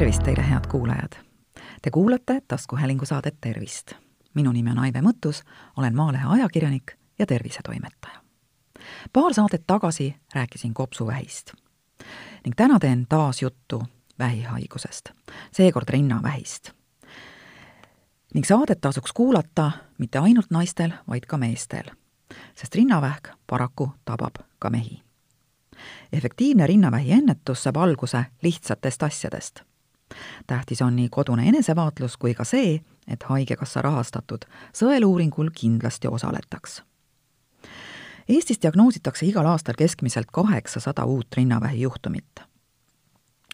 tervist teile, head kuulajad! Te kuulate taskuhäälingu saadet Tervist. minu nimi on Aive Mõttus, olen Maalehe ajakirjanik ja tervisetoimetaja. paar saadet tagasi rääkisin kopsuvähist ning täna teen taas juttu vähihaigusest, seekord rinnavähist. ning saadet tasuks kuulata mitte ainult naistel, vaid ka meestel, sest rinnavähk paraku tabab ka mehi efektiivne rinnavähi ennetus saab alguse lihtsatest asjadest. Tähtis on nii kodune enesevaatlus kui ka see, et Haigekassa rahastatud sõeluuringul kindlasti osaletaks. Eestis diagnoositakse igal aastal keskmiselt kaheksasada uut rinnavähi juhtumit.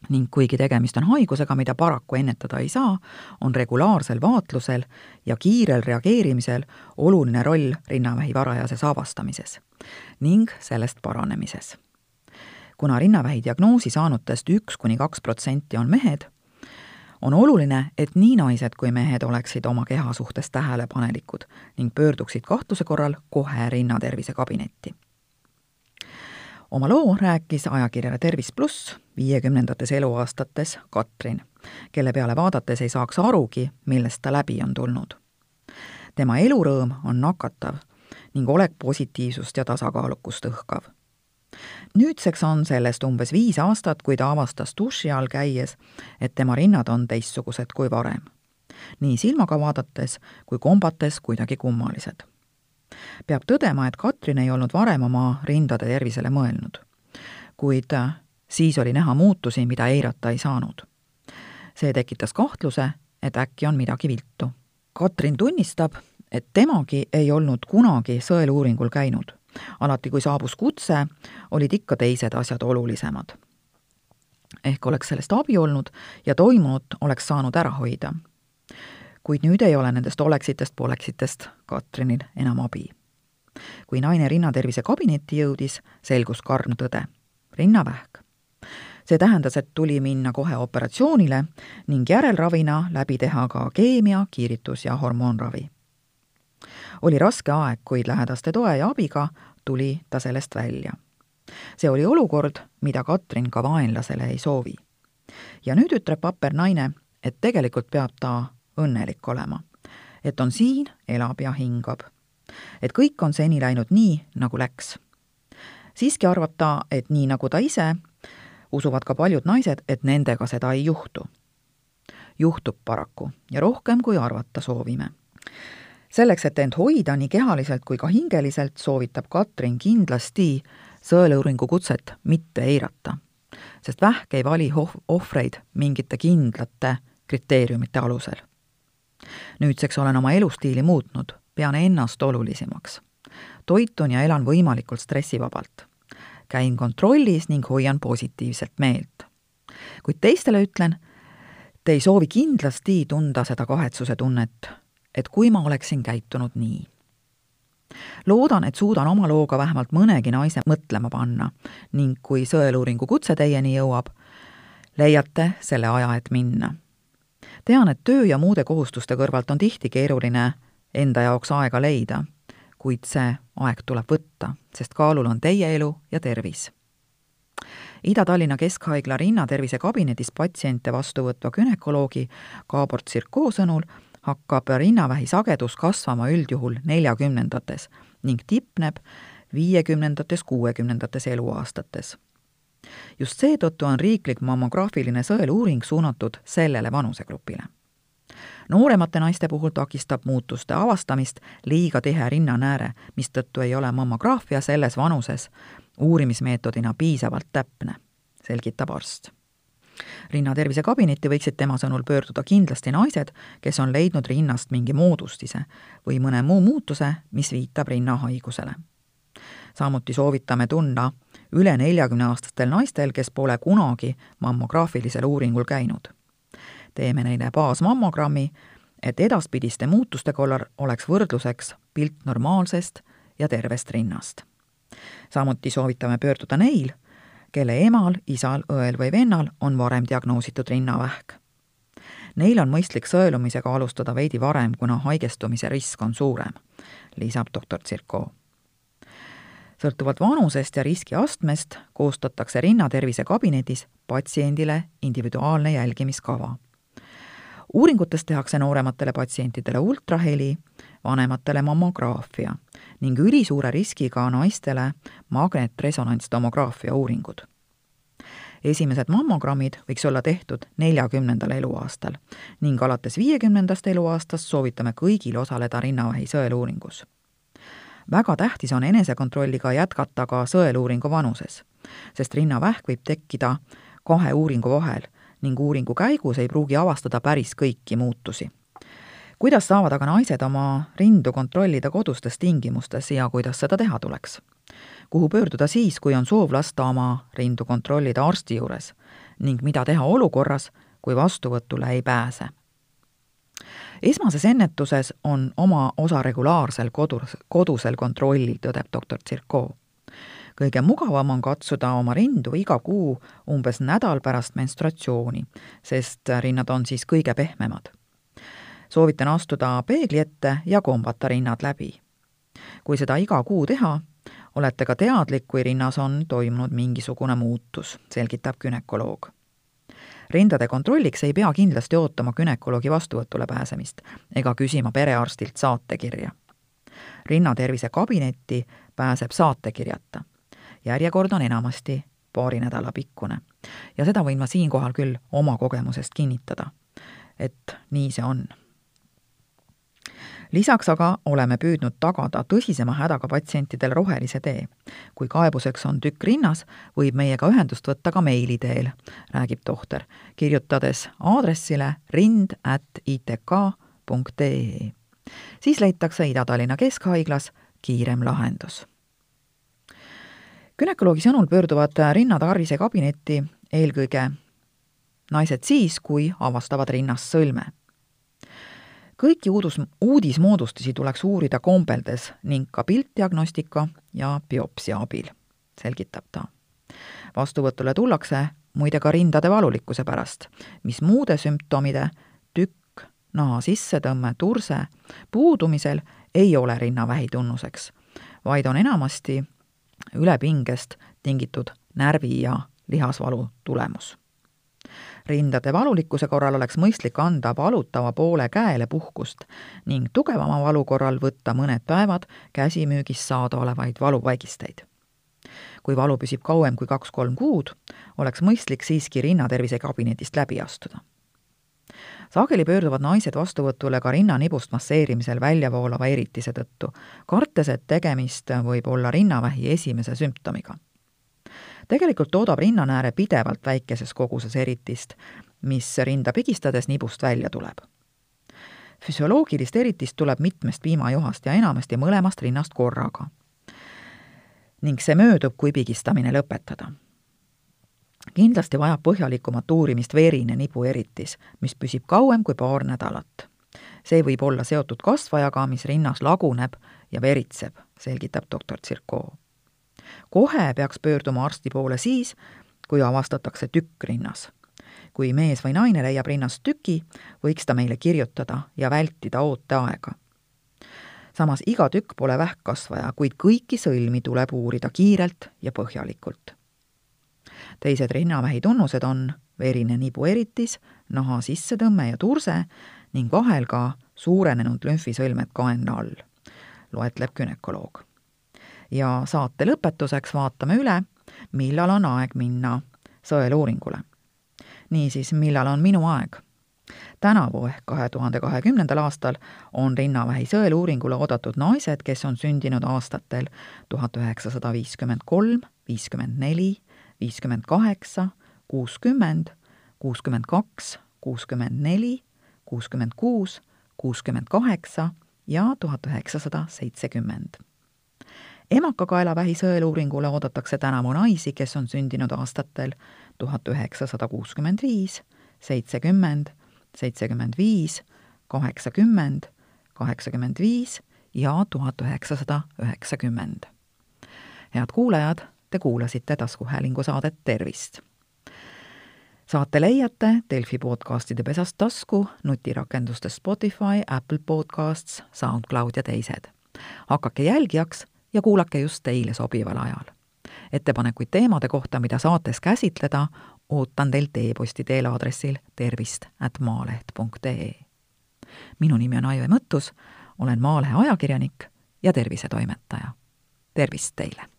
ning kuigi tegemist on haigusega, mida paraku ennetada ei saa, on regulaarsel vaatlusel ja kiirel reageerimisel oluline roll rinnavähi varajases avastamises ning sellest paranemises kuna rinnavähi diagnoosi saanutest üks kuni kaks protsenti on mehed, on oluline, et nii naised kui mehed oleksid oma keha suhtes tähelepanelikud ning pöörduksid kahtluse korral kohe rinnatervise kabinetti. oma loo rääkis ajakirjale Tervis pluss viiekümnendates eluaastates Katrin, kelle peale vaadates ei saaks arugi, millest ta läbi on tulnud. tema elurõõm on nakatav ning olek positiivsust ja tasakaalukust õhkav nüüdseks on sellest umbes viis aastat, kui ta avastas duši all käies, et tema rinnad on teistsugused kui varem. nii silmaga vaadates kui kombates kuidagi kummalised. peab tõdema, et Katrin ei olnud varem oma rindade tervisele mõelnud. kuid siis oli näha muutusi, mida eirata ei saanud. see tekitas kahtluse, et äkki on midagi viltu. Katrin tunnistab, et temagi ei olnud kunagi sõeluuringul käinud alati, kui saabus kutse, olid ikka teised asjad olulisemad. ehk oleks sellest abi olnud ja toimunut oleks saanud ära hoida. kuid nüüd ei ole nendest oleksitest-poleksitest Katrinil enam abi. kui naine rinnatervise kabinetti jõudis, selgus karm tõde. rinnavähk see tähendas, et tuli minna kohe operatsioonile ning järelravina läbi teha ka keemia, kiiritus ja hormoonravi oli raske aeg, kuid lähedaste toe ja abiga tuli ta sellest välja. see oli olukord, mida Katrin ka vaenlasele ei soovi. ja nüüd ütleb vapper naine, et tegelikult peab ta õnnelik olema. et on siin, elab ja hingab. et kõik on seni läinud nii, nagu läks. siiski arvab ta, et nii nagu ta ise, usuvad ka paljud naised, et nendega seda ei juhtu. juhtub paraku ja rohkem, kui arvata soovime selleks, et end hoida nii kehaliselt kui ka hingeliselt, soovitab Katrin kindlasti sõeluuringu kutset mitte eirata. sest vähk ei vali ohv-, ohvreid mingite kindlate kriteeriumite alusel. nüüdseks olen oma elustiili muutnud, pean ennast olulisemaks. toitun ja elan võimalikult stressivabalt. käin kontrollis ning hoian positiivselt meelt. kuid teistele ütlen, te ei soovi kindlasti tunda seda kahetsuse tunnet et kui ma oleksin käitunud nii. loodan, et suudan oma looga vähemalt mõnegi naise mõtlema panna ning kui sõeluuringu kutse teieni jõuab, leiate selle aja, et minna. tean, et töö ja muude kohustuste kõrvalt on tihti keeruline enda jaoks aega leida, kuid see aeg tuleb võtta, sest kaalul on teie elu ja tervis Ida-Tallinna Keskhaigla rinnatervise kabinetis patsiente vastu võtva günekoloogi Kaabor Tsirkoo sõnul hakkab rinnavähi sagedus kasvama üldjuhul neljakümnendates ning tipneb viiekümnendates, kuuekümnendates eluaastates. just seetõttu on riiklik mammograafiline sõeluuring suunatud sellele vanusegrupile. nooremate naiste puhul takistab muutuste avastamist liiga tihe rinnanääre, mistõttu ei ole mammograafia selles vanuses uurimismeetodina piisavalt täpne, selgitab arst rinnatervise kabinetti võiksid tema sõnul pöörduda kindlasti naised, kes on leidnud rinnast mingi moodustise või mõne muu muutuse, mis viitab rinnahaigusele. samuti soovitame tunda üle neljakümneaastastel naistel, kes pole kunagi mammograafilisel uuringul käinud. teeme neile baasmammogrammi, et edaspidiste muutuste korral oleks võrdluseks pilt normaalsest ja tervest rinnast. samuti soovitame pöörduda neil, kelle emal, isal, õel või vennal on varem diagnoositud rinnavähk. Neil on mõistlik sõelumisega alustada veidi varem, kuna haigestumise risk on suurem, lisab doktor Tsirko. sõltuvalt vanusest ja riskiastmest koostatakse rinnatervise kabinetis patsiendile individuaalne jälgimiskava. uuringutes tehakse noorematele patsientidele ultraheli, vanematele mammograafia ning ülisuure riskiga naistele magnetresonantstomograafia uuringud. esimesed mammogrammid võiks olla tehtud neljakümnendal eluaastal ning alates viiekümnendast eluaastast soovitame kõigil osaleda rinnavähi sõeluuringus väga tähtis on enesekontrolliga jätkata ka sõeluuringu vanuses, sest rinnavähk võib tekkida kahe uuringu vahel ning uuringu käigus ei pruugi avastada päris kõiki muutusi. Kuidas saavad aga naised oma rindu kontrollida kodustes tingimustes ja kuidas seda teha tuleks? kuhu pöörduda siis, kui on soov lasta oma rindu kontrollida arsti juures ning mida teha olukorras, kui vastuvõtule ei pääse esmases ennetuses on oma osa regulaarsel kodus, kodusel kontrollil, tõdeb doktor Tsirkov. kõige mugavam on katsuda oma rindu iga kuu umbes nädal pärast menstratsiooni, sest rinnad on siis kõige pehmemad. Soovitan astuda peegli ette ja kombata rinnad läbi. kui seda iga kuu teha, olete ka teadlik, kui rinnas on toimunud mingisugune muutus, selgitab gümnakoloog rindade kontrolliks ei pea kindlasti ootama günekoloogi vastuvõtule pääsemist ega küsima perearstilt saatekirja. rinnatervise kabinetti pääseb saatekirjata. järjekord on enamasti paari nädala pikkune. ja seda võin ma siinkohal küll oma kogemusest kinnitada, et nii see on lisaks aga oleme püüdnud tagada tõsisema hädaga patsientidele rohelise tee. kui kaebuseks on tükk rinnas, võib meiega ühendust võtta ka meili teel, räägib tohter, kirjutades aadressile rind.itk.ee. siis leitakse Ida-Tallinna Keskhaiglas kiirem lahendus. günekoloogi sõnul pöörduvad rinnatarvise kabinetti eelkõige naised siis, kui avastavad rinnas sõlme kõiki uudus, uudismoodustusi tuleks uurida kombeldes ning ka piltdiagnostika ja biopsia abil, selgitab ta. vastuvõtule tullakse muide ka rindade valulikkuse pärast, mis muude sümptomide, tükk, naha sissetõmme, turse puudumisel ei ole rinnavähi tunnuseks, vaid on enamasti ülepingest tingitud närvi- ja lihasvalu tulemus rindade valulikkuse korral oleks mõistlik anda valutava poole käele puhkust ning tugevama valu korral võtta mõned päevad käsimüügis saada olevaid valuvaigisteid. kui valu püsib kauem kui kaks-kolm kuud, oleks mõistlik siiski rinnatervise kabinetist läbi astuda sageli pöörduvad naised vastuvõtule ka rinnanibust masseerimisel väljavoolava eritise tõttu, kartes, et tegemist võib olla rinnavähi esimese sümptomiga tegelikult toodab rinnanääre pidevalt väikeses koguses eritist, mis rinda pigistades nibust välja tuleb. füsioloogilist eritist tuleb mitmest piimajohast ja enamasti mõlemast rinnast korraga. ning see möödub, kui pigistamine lõpetada kindlasti vajab põhjalikumat uurimist verine nibueritis, mis püsib kauem kui paar nädalat. see võib olla seotud kasvajaga, mis rinnas laguneb ja veritseb, selgitab doktor Tsirkov kohe peaks pöörduma arsti poole siis, kui avastatakse tükk rinnas. kui mees või naine leiab rinnast tüki, võiks ta meile kirjutada ja vältida ooteaega. samas iga tükk pole vähkkasvaja, kuid kõiki sõlmi tuleb uurida kiirelt ja põhjalikult. teised rinnavähi tunnused on verine nibueritis, naha sissetõmme ja turse ning vahel ka suurenenud lümfisõlmed kaenla all, loetleb gümnakoloog ja saate lõpetuseks vaatame üle, millal on aeg minna sõeluuringule. niisiis, millal on minu aeg? tänavu ehk kahe tuhande kahekümnendal aastal on rinnavähi sõeluuringule oodatud naised, kes on sündinud aastatel tuhat üheksasada viiskümmend kolm, viiskümmend neli, viiskümmend kaheksa, kuuskümmend, kuuskümmend kaks, kuuskümmend neli, kuuskümmend kuus, kuuskümmend kaheksa ja tuhat üheksasada seitsekümmend emakakaelavähi sõeluuringule oodatakse tänavu naisi, kes on sündinud aastatel tuhat üheksasada kuuskümmend viis, seitsekümmend, seitsekümmend viis, kaheksakümmend, kaheksakümmend viis ja tuhat üheksasada üheksakümmend. head kuulajad, te kuulasite taskuhäälingu saadet Tervist! saate leiate Delfi podcastide pesast tasku, nutirakendustes Spotify, Apple Podcasts, SoundCloud ja teised. hakake jälgijaks ja kuulake just teile sobival ajal. ettepanekuid teemade kohta, mida saates käsitleda, ootan teilt e-posti teel aadressil tervist at maaleht punkt ee. minu nimi on Aive Mõttus, olen Maalehe ajakirjanik ja tervisetoimetaja. tervist teile!